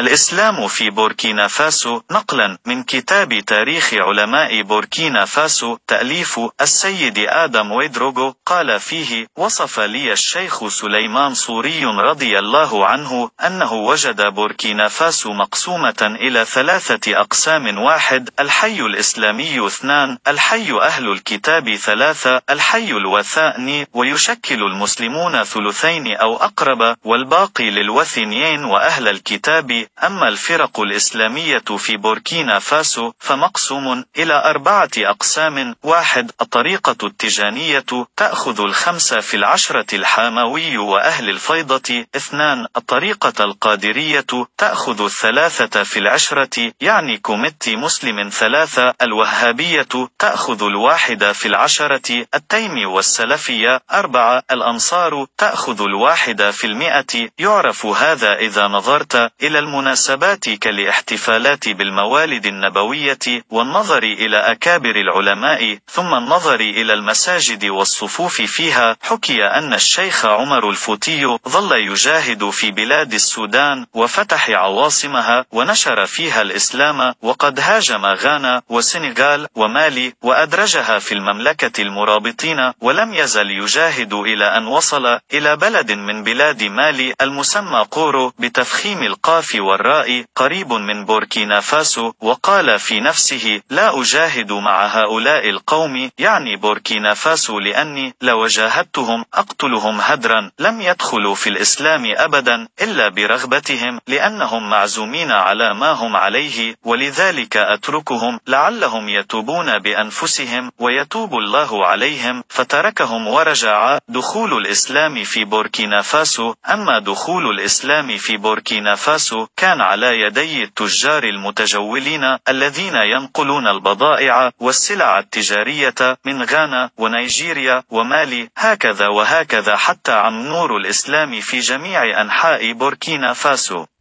الإسلام في بوركينا فاسو نقلا من كتاب تاريخ علماء بوركينا فاسو تأليف السيد آدم ويدروغو قال فيه وصف لي الشيخ سليمان صوري رضي الله عنه أنه وجد بوركينا فاسو مقسومة إلى ثلاثة أقسام واحد الحي الإسلامي اثنان الحي أهل الكتاب ثلاثة الحي الوثائني ويشكل المسلمون ثلثين أو أقرب والباقي للوثنيين وأهل الكتاب أما الفرق الإسلامية في بوركينا فاسو فمقسوم إلى أربعة أقسام. واحد الطريقة التجانية تأخذ الخمسة في العشرة الحاموي وأهل الفيضة. اثنان الطريقة القادرية تأخذ الثلاثة في العشرة يعني كوميتي مسلم ثلاثة. الوهابية تأخذ الواحد في العشرة. التيمي والسلفية أربعة. الأنصار تأخذ الواحد في المئة. يعرف هذا إذا نظرت إلى المناسبات كالاحتفالات بالموالد النبوية والنظر إلى أكابر العلماء ثم النظر إلى المساجد والصفوف فيها حكي أن الشيخ عمر الفوتي ظل يجاهد في بلاد السودان وفتح عواصمها ونشر فيها الإسلام وقد هاجم غانا وسنغال ومالي وأدرجها في المملكة المرابطين ولم يزل يجاهد إلى أن وصل إلى بلد من بلاد مالي المسمى قورو بتفخيم القاف والراء قريب من بوركينا فاسو وقال في نفسه لا أجاهد مع هؤلاء القوم يعني بوركينا فاسو لأني لو جاهدتهم أقتلهم هدرا لم يدخلوا في الإسلام أبدا إلا برغبتهم لأنهم معزومين على ما هم عليه ولذلك أتركهم لعلهم يتوبون بأنفسهم ويتوب الله عليهم فتركهم ورجع دخول الإسلام في بوركينا فاسو أما دخول الإسلام في بوركينا فاسو كان على يدي التجار المتجولين الذين ينقلون البضائع والسلع التجارية من غانا ونيجيريا ومالي هكذا وهكذا حتى عم نور الإسلام في جميع أنحاء بوركينا فاسو.